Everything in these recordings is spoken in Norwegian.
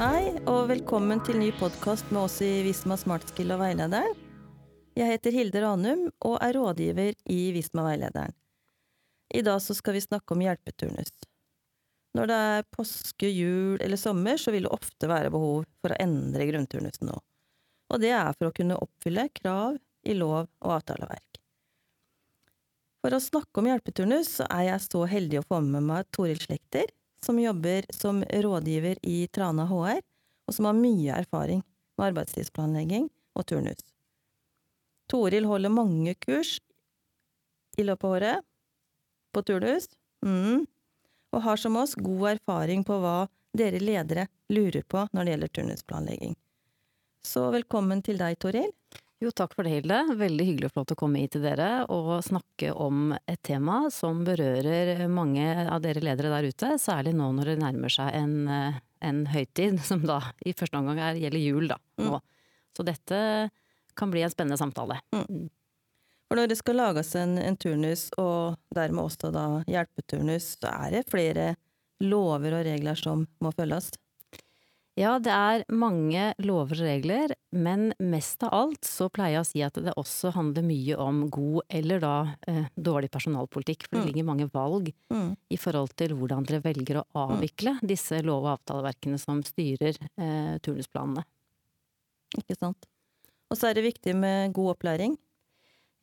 Hei, og velkommen til ny podkast med oss i Visma Smartskill og Veilederen. Jeg heter Hilde Ranum og er rådgiver i Visma Veilederen. I dag så skal vi snakke om hjelpeturnus. Når det er påske, jul eller sommer, så vil det ofte være behov for å endre grunnturnusen nå. Og det er for å kunne oppfylle krav i lov og avtaleverk. For å snakke om hjelpeturnus, så er jeg så heldig å få med meg Toril Slekter, som jobber som rådgiver i Trana HR, og som har mye erfaring med arbeidstidsplanlegging og turnus. Toril holder mange kurs i løpet av året på turnus, mm, og har som oss god erfaring på hva dere ledere lurer på når det gjelder turnusplanlegging. Så velkommen til deg, Toril. Jo, takk for det, Hilde. Veldig hyggelig å få lov til å komme hit til dere og snakke om et tema som berører mange av dere ledere der ute, særlig nå når det nærmer seg en, eh, en høytid, som da i første omgang er, gjelder jul, da. Mm. Så dette kan bli en spennende samtale. Mm. For når det skal lages en, en, turnus, og dermed også da hjelpeturnus, så er det flere lover og regler som må følges? Ja, det er mange lover og regler, men mest av alt så pleier jeg å si at det også handler mye om god eller da eh, dårlig personalpolitikk. For det mm. ligger mange valg mm. i forhold til hvordan dere velger å avvikle mm. disse lov- og avtaleverkene som styrer eh, turnusplanene. Ikke sant. Og så er det viktig med god opplæring.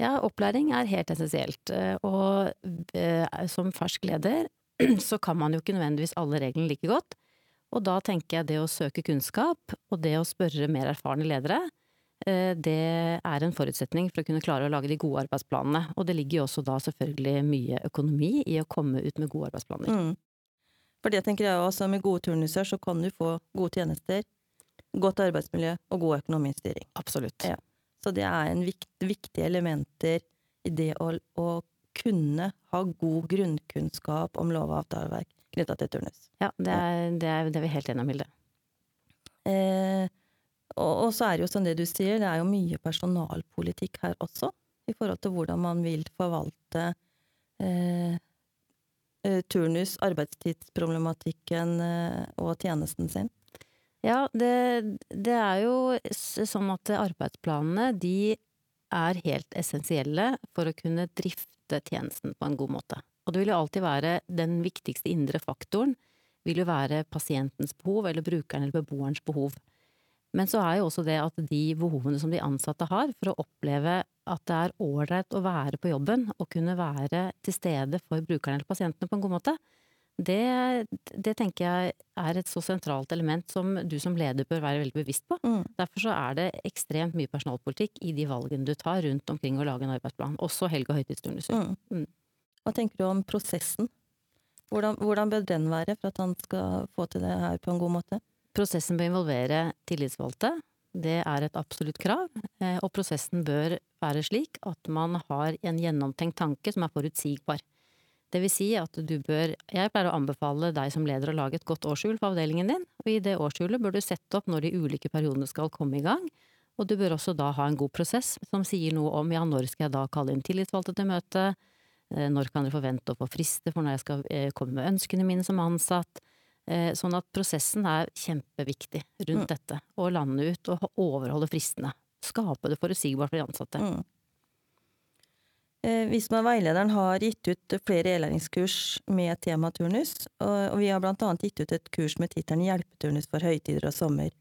Ja, opplæring er helt essensielt. Eh, og eh, som fersk leder så kan man jo ikke nødvendigvis alle reglene like godt. Og da tenker jeg det å søke kunnskap, og det å spørre mer erfarne ledere, eh, det er en forutsetning for å kunne klare å lage de gode arbeidsplanene. Og det ligger jo også da selvfølgelig mye økonomi i å komme ut med gode arbeidsplaner. Mm. For det tenker jeg også, med gode turnuser så kan du få gode tjenester, godt arbeidsmiljø og god økonomistyring. Absolutt. Ja. Så det er en vikt, viktige elementer i det å, å kunne ha god grunnkunnskap om lov- og avtaleverk knytta til turnus. Ja, det er, det er, det er vi helt enige om, Hilde. Eh, og, og, så er det jo som det du sier, det er jo mye personalpolitikk her også. I forhold til hvordan man vil forvalte eh, eh turnus, arbeidstidsproblematikken eh, og tjenesten sin. Ja, det, det, er jo sånn at arbeidsplanene de er helt essensielle for å kunne drifte tjenesten på en god måte. Og det vil jo alltid være den viktigste indre faktoren, vil jo være pasientens behov, eller brukeren eller beboerens behov. Men så er jo også det at de behovene som de ansatte har for å oppleve at det er ålreit å være på jobben og kunne være til stede for brukerne eller pasientene på en god måte, det, det, tenker jeg er et så sentralt element som du som leder bør være veldig bevisst på. Mm. Derfor så er det ekstremt mye personalpolitikk i de valgene du tar rundt omkring å lage en arbeidsplan, også helg- og høytidsturnuser. Mm. Mm. Hva tenker du om prosessen? Hvordan, hvordan, bør den være for at han skal få til det her på en god måte? Prosessen bør involvere tillitsvalgte. Det er et absolutt krav. Eh, og prosessen bør være slik at man har en gjennomtenkt tanke som er forutsigbar. Det vil si at du bør Jeg pleier å anbefale deg som leder å lage et godt årshjul for avdelingen din, og i det årshjulet bør du sette opp når de ulike periodene skal komme i gang. Og du bør også da ha en god prosess som sier noe om ja, når skal jeg da kalle inn tillitsvalgte til møte, Eh, når kan dere forvente å få frister for når jeg skal eh, komme med ønskene mine som ansatt? Eh, sånn at prosessen er kjempeviktig rundt mm. dette. Å lande ut og overholde fristene. Skape det forutsigbart for de ansatte. Mm. Visma veilederen har gitt ut flere e-læringskurs med tema turnus, og vi har blant annet gitt ut et kurs med tittelen Hjelpeturnus for høytider og sommer.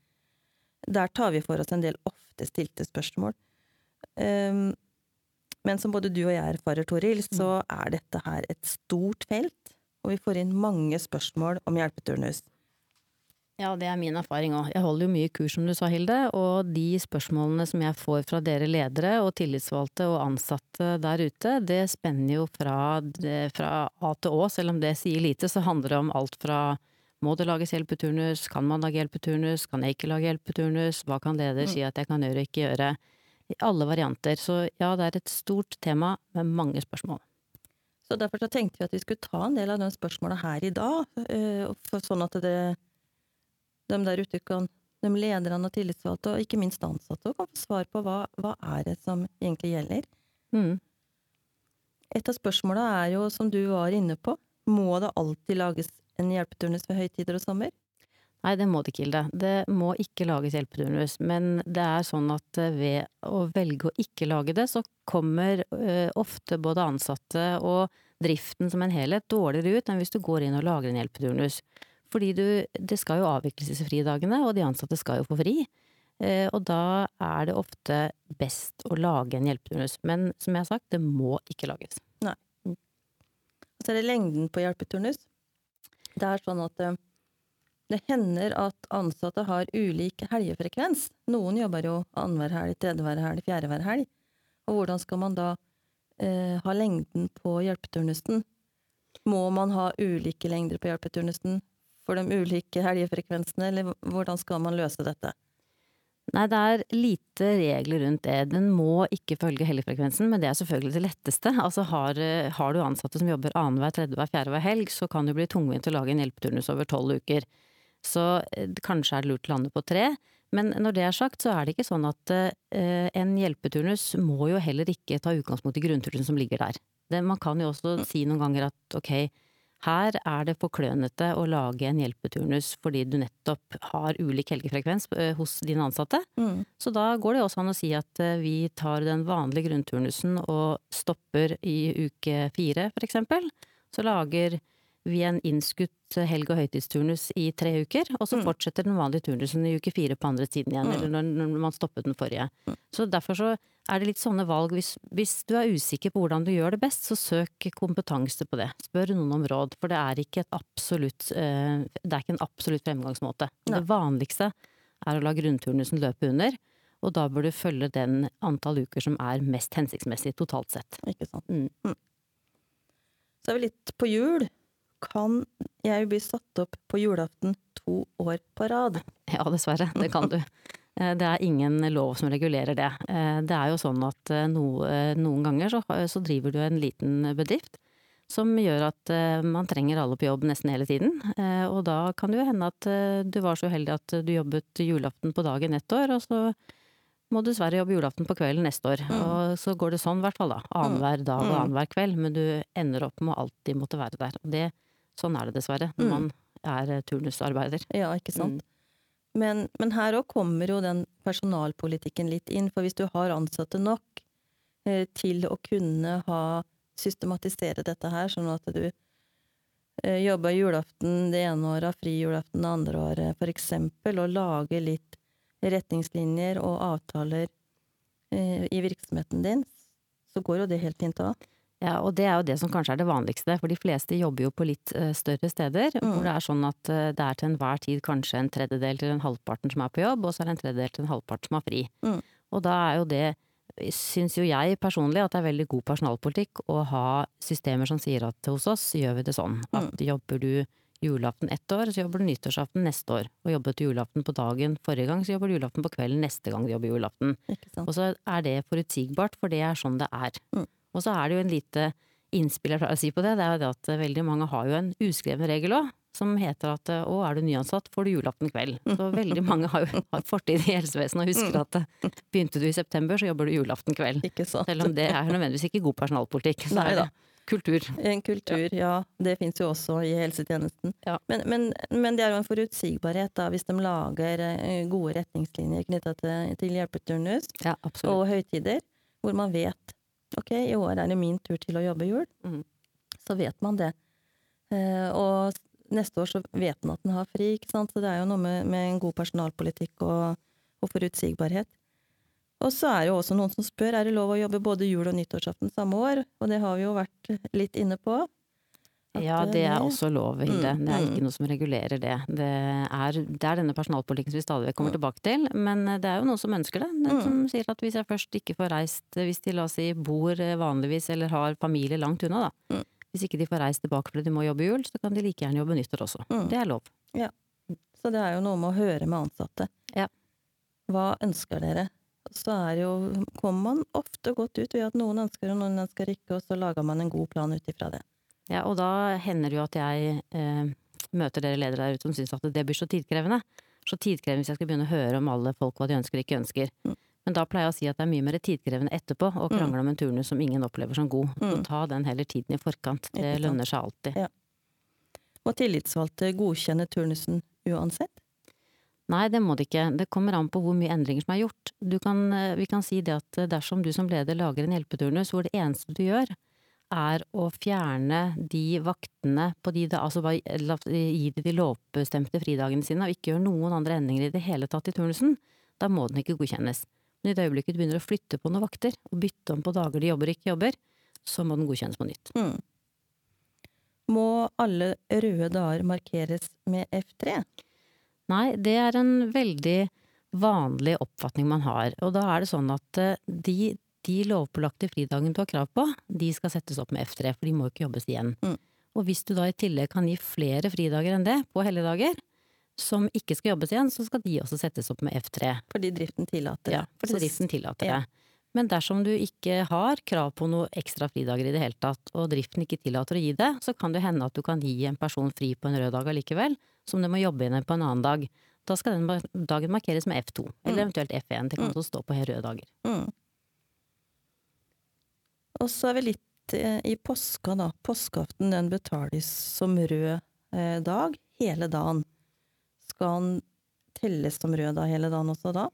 Der tar vi for oss en del ofte stilte spørsmål. Um, men som både du og jeg erfarer, Toril, så mm. er dette her et stort felt, og vi får inn mange spørsmål om hjelpeturnus. Ja, det er min erfaring òg. Jeg holder jo mye kurs, som du sa, Hilde, og de spørsmålene som jeg får fra dere ledere og tillitsvalgte og ansatte der ute, det spenner jo fra, fra A til Å, selv om det sier lite, så handler det om alt fra må det lages hjelpeturnus, kan man lage hjelpeturnus, kan jeg ikke lage hjelpeturnus, hva kan leder mm. si at jeg kan gjøre og ikke gjøre? i alle varianter. Så ja, det er et stort tema med mange spørsmål. Så derfor så tenkte vi at vi skulle ta en del av de spørsmåla her i dag, eh, sånn at det, de der ute kan de lederne og tillitsvalgte, og ikke minst ansatte, kan få svar på hva, hva er det som egentlig gjelder. Mm. Et av spørsmåla er jo, som du var inne på, må det alltid lages en hjelpeturnus ved høytider og sommer? Nei, det må det ikke, Hilde. Det må ikke lages hjelpeturnus. Men det er sånn at eh, ved å velge å ikke lage det, så kommer uh, ofte både ansatte og driften som en helhet dårligere ut enn hvis du går inn og lager en hjelpeturnus. Fordi du, det skal jo avvikles disse fridagene, og de ansatte skal jo få fri. Uh, og da er det ofte best å lage en hjelpeturnus. Men som jeg har sagt, det må ikke lages. Nei. Og så er det lengden på hjelpeturnus. Det er sånn at uh, det hender at ansatte har ulik helgefrekvens. Noen jobber jo annenhver helg, tredjehver helg, fjerdehver helg. Og hvordan skal man da eh, ha lengden på hjelpeturnusen? Må man ha ulike lengder på hjelpeturnusen for de ulike helgefrekvensene, eller hvordan skal man løse dette? Nei, det er lite regler rundt det. Den må ikke følge helgefrekvensen, men det er selvfølgelig det letteste. Altså har, har du ansatte som jobber annenhver, tredjehver, fjerdehver helg, så kan det bli tungvint å lage en hjelpeturnus over tolv uker. Så eh, kanskje er det lurt å lande på tre. Men når det er sagt, så er det ikke sånn at eh, en hjelpeturnus må jo heller ikke ta utgangspunkt i grunnturnusen som ligger der. Det, man kan jo også si noen ganger at ok, her er det for klønete å lage en hjelpeturnus fordi du nettopp har ulik helgefrekvens eh, hos dine ansatte. Mm. Så da går det også an å si at eh, vi tar den vanlige grunnturnusen og stopper i uke fire, for eksempel. Så lager vi en innskutt helg- og høytidsturnus i tre uker, og så mm. fortsetter den vanlige turnusen i uke fire på andre siden igjen, mm. eller når, når, man stoppet den forrige. Mm. Så derfor så er det litt sånne valg. Hvis, hvis, du er usikker på hvordan du gjør det best, så søk kompetanse på det. Spør noen om råd, for det er ikke, absolutt, uh, det er ikke en absolutt fremgangsmåte. Nei. Det vanligste er å la grunnturnusen løpe under. Og da bør du følge den antall uker som er mest hensiktsmessig totalt sett. Ikke sant. Mm. mm. Så er vi litt på jul kan jeg bli satt opp på julaften to år på rad? Ja, dessverre. Det kan du. Eh, det er ingen lov som regulerer det. Eh, det er jo sånn at eh, noen ganger så, driver du en liten bedrift som gjør at man trenger alle på jobb nesten hele tiden. Og da kan det jo hende at du var så uheldig at du jobbet julaften på dagen ett år, og så må du dessverre jobbe julaften på kvelden neste år. Mm. Og så går det sånn i hvert fall, da. Annenhver dag og mm. annenhver kveld. Men du ender opp med å alltid måtte være der. Og det Sånn er det dessverre når mm. man er turnusarbeider. Ja, ikke sant. Mm. Men, men, her òg kommer jo den personalpolitikken litt inn, for hvis du har ansatte nok eh, til å kunne ha systematisere dette her, sånn at du eh, jobber julaften det ene året, fri julaften det andre året, for eksempel, og lager litt retningslinjer og avtaler eh, i virksomheten din, så går jo det helt fint òg. Ja, og det er jo det som kanskje er det vanligste, for de fleste jobber jo på litt uh, større steder, mm. hvor det er sånn at uh, det er til enhver tid kanskje en tredjedel til en halvparten som er på jobb, og så er det en tredjedel til en halvpart som har fri. Mm. Og da er jo det, syns jo jeg personlig, at det er veldig god personalpolitikk å ha systemer som sier at hos oss gjør vi det sånn, at mm. jobber du julaften ett år, så jobber du nyttårsaften neste år. Og jobbet du julaften på dagen forrige gang, så jobber du julaften på kvelden neste gang du jobber julaften. Og så er det forutsigbart, for det er sånn det er. Mm. Og så er det jo en lite innspill jeg pleier å si på det, det er jo det at veldig mange har jo en uskreven regel òg, som heter at å, er du nyansatt, får du julaften kveld. Så veldig mange har jo har fortid i helsevesenet og husker at eh, begynte du i september, så jobber du julaften kveld. Selv om det er nødvendigvis ikke god personalpolitikk. Så Nei, er det kultur. En kultur, ja. ja det fins jo også i helsetjenesten. Ja. Men, men, men, det er jo en forutsigbarhet da, hvis de lager eh, gode retningslinjer knytta til, til hjelpeturnus ja, og høytider, hvor man vet Ok, i år er det min tur til å jobbe jul. Mm. Så vet man det. Eh, og neste år så vet man at den har fri, ikke sant. Så det er jo noe med, med en god personalpolitikk og, og, forutsigbarhet. Og så er det jo også noen som spør er det lov å jobbe både jul og nyttårsaften samme år, og det har vi jo vært litt inne på. Ja, det er også lov, Hilde. Mm, det er ikke mm. noe som regulerer det. Det er, det er denne personalpolitikken som vi stadig kommer mm. tilbake til, men eh, det er jo noen som ønsker det. Den Som sier at hvis jeg først ikke får reist, hvis de la oss si bor eh, vanligvis eller har familie langt unna, da. Hvis ikke de får reist tilbake fordi de må jobbe jul, så kan de like gjerne jobbe nyttår også. Det er lov. Ja. Så det er jo noe med å høre med ansatte. Ja. Hva ønsker dere? Så er jo, kommer man ofte godt ut ved at noen ønsker og noen ønsker ikke, og så lager man en god plan ut ifra det. Ja, og da hender det jo at jeg eh, møter dere ledere der ute som syns at det blir så tidkrevende. Så tidkrevende hvis jeg skal begynne å høre om alle folk hva de ønsker og ikke ønsker. Mm. Men da pleier jeg å si at det er mye mer tidkrevende etterpå å krangle mm. om en turnus som ingen opplever som god. Mm. Så ta den heller tiden i forkant. Det lønner seg alltid. Ja. Må tillitsvalgte godkjenne turnusen uansett? Nei, det må det ikke. Det kommer an på hvor mye endringer som er gjort. Kan, eh, vi kan si det at dersom du som leder lager en hjelpeturnus hvor det eneste du gjør er å fjerne de vaktene på de da, altså gi de de lovbestemte fridagene sine og ikke gjøre noen andre endringer i det hele tatt i turnusen, da må den ikke godkjennes. Men i det øyeblikket du begynner å flytte på noen vakter, og bytte om på dager de jobber og ikke jobber, så må den godkjennes på nytt. Mm. Må alle røde dager markeres med F3? Nei, det er en veldig vanlig oppfatning man har. Og da er det sånn at eh, de, de lovpålagte fridagene du har krav på, de skal settes opp med F3, for de må ikke jobbes igjen. Mm. Og hvis du da i tillegg kan gi flere fridager enn det på helligdager, som ikke skal jobbes igjen, så skal de også settes opp med F3. Fordi driften tillater det. Ja, fordi driften tillater det. Men dersom du ikke har krav på noe ekstra fridager i det hele tatt, og driften ikke tillater å gi det, så kan det hende at du kan gi en person fri på en rød dag allikevel, som du må jobbe igjen på en annen dag. Da skal den dagen markeres med F2, eller mm. eventuelt F1. Det kan mm. også stå på røde dager. Mm. Og så er vi litt eh, i påska, da. Påskeaften den betales som rød eh, dag hele dagen. Skal han telles som rød da hele dagen også da?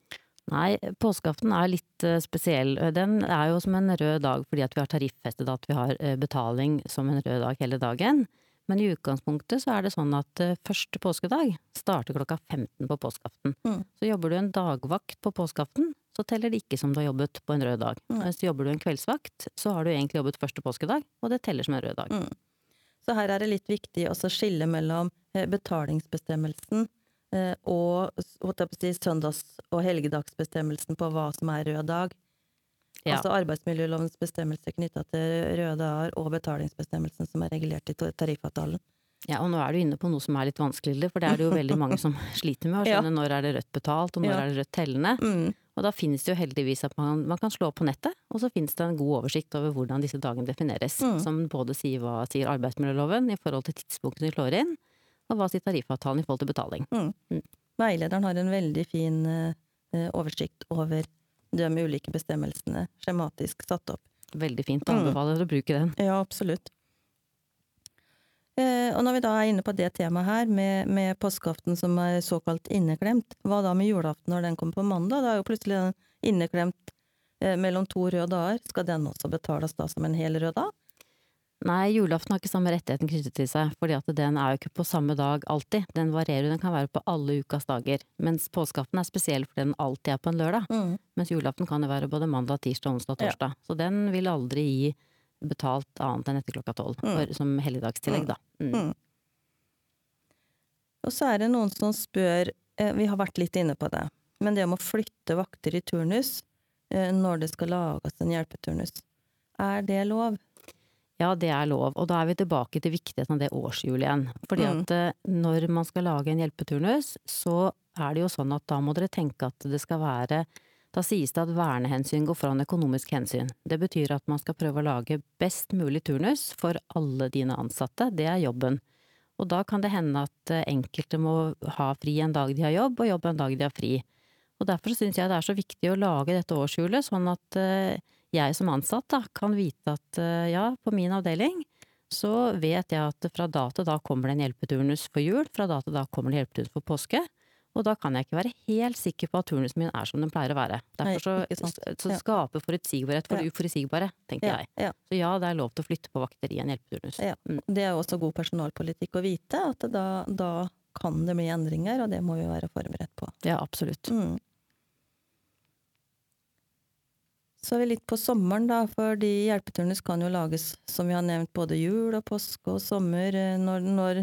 Nei, påskeaften er litt uh, spesiell. Den er jo som en rød dag fordi at vi har tariffestet at vi har betaling som en rød dag hele dagen. Men i utgangspunktet så er det sånn at første påskedag starter klokka 15 på påskeaften. Mm. Så jobber du en dagvakt på påskeaften, så teller det ikke som du har jobbet på en rød dag. Mm. du jobber du en kveldsvakt, så har du egentlig jobbet første påskedag, og det teller som en rød dag. Mm. Så her er det litt viktig å skille mellom betalingsbestemmelsen Eh, og si, søndags- og helgedagsbestemmelsen på hva som er rød dag. Ja. Altså arbeidsmiljølovens bestemmelser knytta til røde dager og betalingsbestemmelsen som er regulert i tariffavtalen. Ja, og nå er du inne på noe som er litt vanskeligere, for det er det jo veldig mange som sliter med å skjønne ja. når er det rødt betalt, og når ja. er det rødt tellende. Mm. Og da finnes det jo heldigvis at man, man, kan slå på nettet, og så finnes det en god oversikt over hvordan disse dagene defineres. Mm. Som både sier hva sier arbeidsmiljøloven i forhold til tidspunktet de slår inn, og hva sier tariffavtalen i forhold til betaling. Mm. Mm. Veilederen har en veldig fin uh, oversikt over de ulike bestemmelsene, skjematisk satt opp. Veldig fint. Mm. Anbefaler mm. å bruke den. Ja, absolutt. Eh, og når vi da er inne på det temaet her, med, med påskeaften som er såkalt inneklemt, hva da med julaften når den kommer på mandag? Da er jo plutselig den inneklemt eh, mellom to røde dager. Skal den også betales da som en hel rød dag? Nei, julaften har ikke samme rettigheten knyttet til seg, fordi at den er jo ikke på samme dag alltid. Den varierer, den kan være på alle ukas dager. Mens påskeaften er spesiell fordi den alltid er på en lørdag. Mm. Mens julaften kan jo være både mandag, tirsdag, onsdag, torsdag. Ja. Så den vil aldri gi betalt annet enn etter klokka tolv, mm. som helligdagstillegg, da. Mm. mm. Og så er det noen som spør, eh, vi har vært litt inne på det, men det om å flytte vakter i turnus eh, når det skal lages en hjelpeturnus, er det lov? Ja, det er lov. Og da er vi tilbake til viktigheten av det årshjulet igjen. Fordi mm. at eh, når man skal lage en hjelpeturnus, så er det jo sånn at da må dere tenke at det skal være Da sies det at vernehensyn går foran økonomisk hensyn. Det betyr at man skal prøve å lage best mulig turnus for alle dine ansatte. Det er jobben. Og da kan det hende at eh, enkelte må ha fri en dag de har jobb, og jobbe en dag de har fri. Og derfor syns jeg det er så viktig å lage dette årshjulet, sånn at eh, jeg som ansatt da, kan vite at eh, ja, på min avdeling så vet jeg at fra da til da kommer det en hjelpeturnus for jul, fra da til da kommer det hjelpeturnus for påske. Og da kan jeg ikke være helt sikker på at turnusen min er som den pleier å være. Derfor så, så ja. skape forutsigbarhet for det uforutsigbare, tenker ja, jeg. Ja. Så ja, det er lov til å flytte på vakter i en hjelpeturnus. Mm. Det er jo også god personalpolitikk å vite, at da, da, kan det bli endringer, og det må vi være forberedt på. Ja, absolutt. Mm. Så er vi litt på sommeren, da, fordi hjelpeturnus kan jo lages, som vi har nevnt, både jul og påske og sommer, eh, når, når,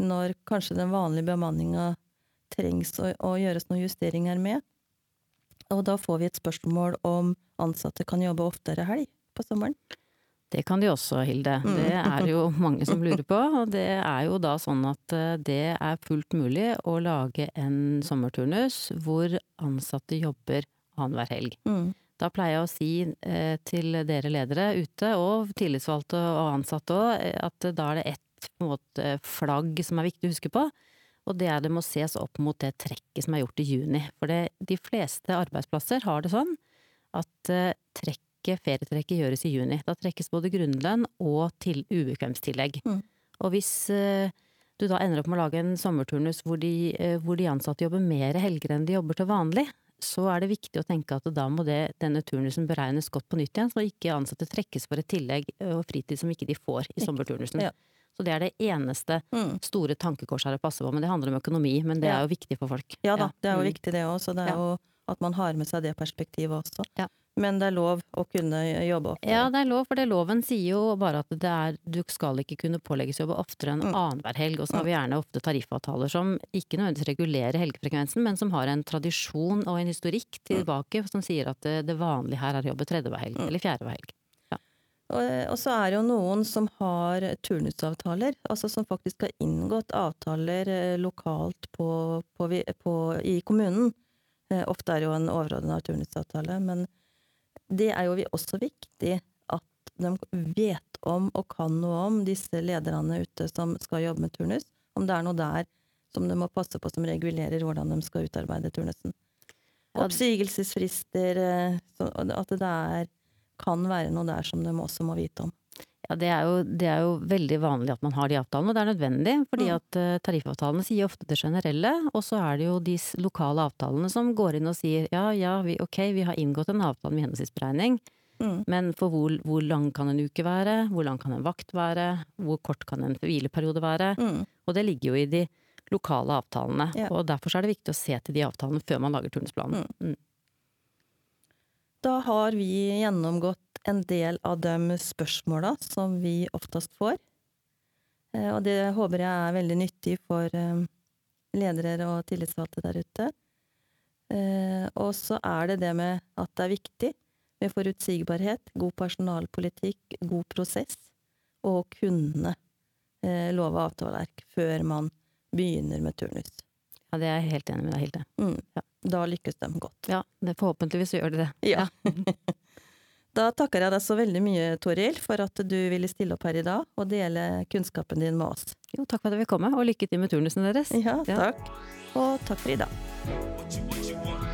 når kanskje den vanlige bemanninga trengs å, å, gjøres noen justeringer med. Og da får vi et spørsmål om ansatte kan jobbe oftere helg på sommeren. Det kan de også, Hilde. Mm. Det er det jo mange som lurer på. Og det er jo da sånn at eh, det er fullt mulig å lage en sommerturnus hvor ansatte jobber annenhver helg. Mm. Da pleier jeg å si eh, til dere ledere ute, og tillitsvalgte og ansatte òg, eh, at da er det ett måte, flagg som er viktig å huske på. Og det er det må ses opp mot det trekket som er gjort i juni. For det, de fleste arbeidsplasser har det sånn at eh, trekket, ferietrekket gjøres i juni. Da trekkes både grunnlønn og til ubekvemstillegg. Mm. Og hvis eh, du da ender opp med å lage en sommerturnus hvor de, eh, hvor de ansatte jobber mer helger enn de jobber til vanlig, så er det viktig å tenke at da må det, denne turnusen beregnes godt på nytt igjen, så ikke ansatte trekkes for et tillegg og fritid som ikke de får i sommerturnusen. Ja. Så det er det eneste Mm. store tankekorset her å passe på, men det handler om økonomi, men det er jo viktig for folk. Ja da, det er jo Mm. viktig det òg, så det er jo at man har med seg det perspektivet også. Ja. Men det er lov å kunne jobbe oftere? Ja, det er lov, for det loven sier jo bare at det er, du skal ikke kunne pålegges jobbe oftere enn Mm. annenhver helg. Og så har vi gjerne ofte tariffavtaler som ikke nødvendigvis regulerer helgefrekvensen, men som har en tradisjon og en historikk tilbake som sier at det, det vanlige her er å jobbe tredje hver helg, eller fjerde hver helg. Og, og så er det jo noen som har turnusavtaler, altså som faktisk har inngått avtaler eh, lokalt på, på, på, i kommunen. Eh, Ofte er det jo en overordna turnusavtale, men det er jo vi- også viktig at de vet om og kan noe om disse lederne ute som skal jobbe med turnus. Om det er noe der som de må passe på som regulerer hvordan de skal utarbeide turnusen. Oppsigelsesfrister, eh, at det er, kan være noe der som de også må vite om. Ja, det er, jo, det er jo veldig vanlig at man har de avtalene, og det er nødvendig, fordi Mm. at eh, tariffavtalene sier ofte det generelle, og så er det jo de lokale avtalene som går inn og sier ja, ja, vi, ok, vi har inngått en avtale med gjennomsnittsberegning, Mm. men for hvor, hvor lang kan en uke være, hvor lang kan en vakt være, hvor kort kan en hvileperiode være, Mm. og det ligger jo i de lokale avtalene, Ja. og derfor så er det viktig å se til de avtalene før man lager turnusplanen. Mm. Da har vi gjennomgått en del av de spørsmåla som vi oftest får. Eh, Og det håper jeg er veldig nyttig for eh, ledere og tillitsvalgte der ute. Eh, Og så er det det med at det er viktig med forutsigbarhet, god personalpolitikk, god prosess, og kunne love avtaleverk før man begynner med turnus. Ja, det er jeg helt enig med deg, Hilde. Mm. Ja. Da lykkes de godt. Ja, det, forhåpentligvis gjør det det. Ja. Da takker jeg deg så veldig mye, Toril, for at du ville stille opp her i dag og dele kunnskapen din med oss. Jo, takk for at jeg fikk komme, og lykke til med turnusene deres. Ja, Ja. takk. Og takk for i dag.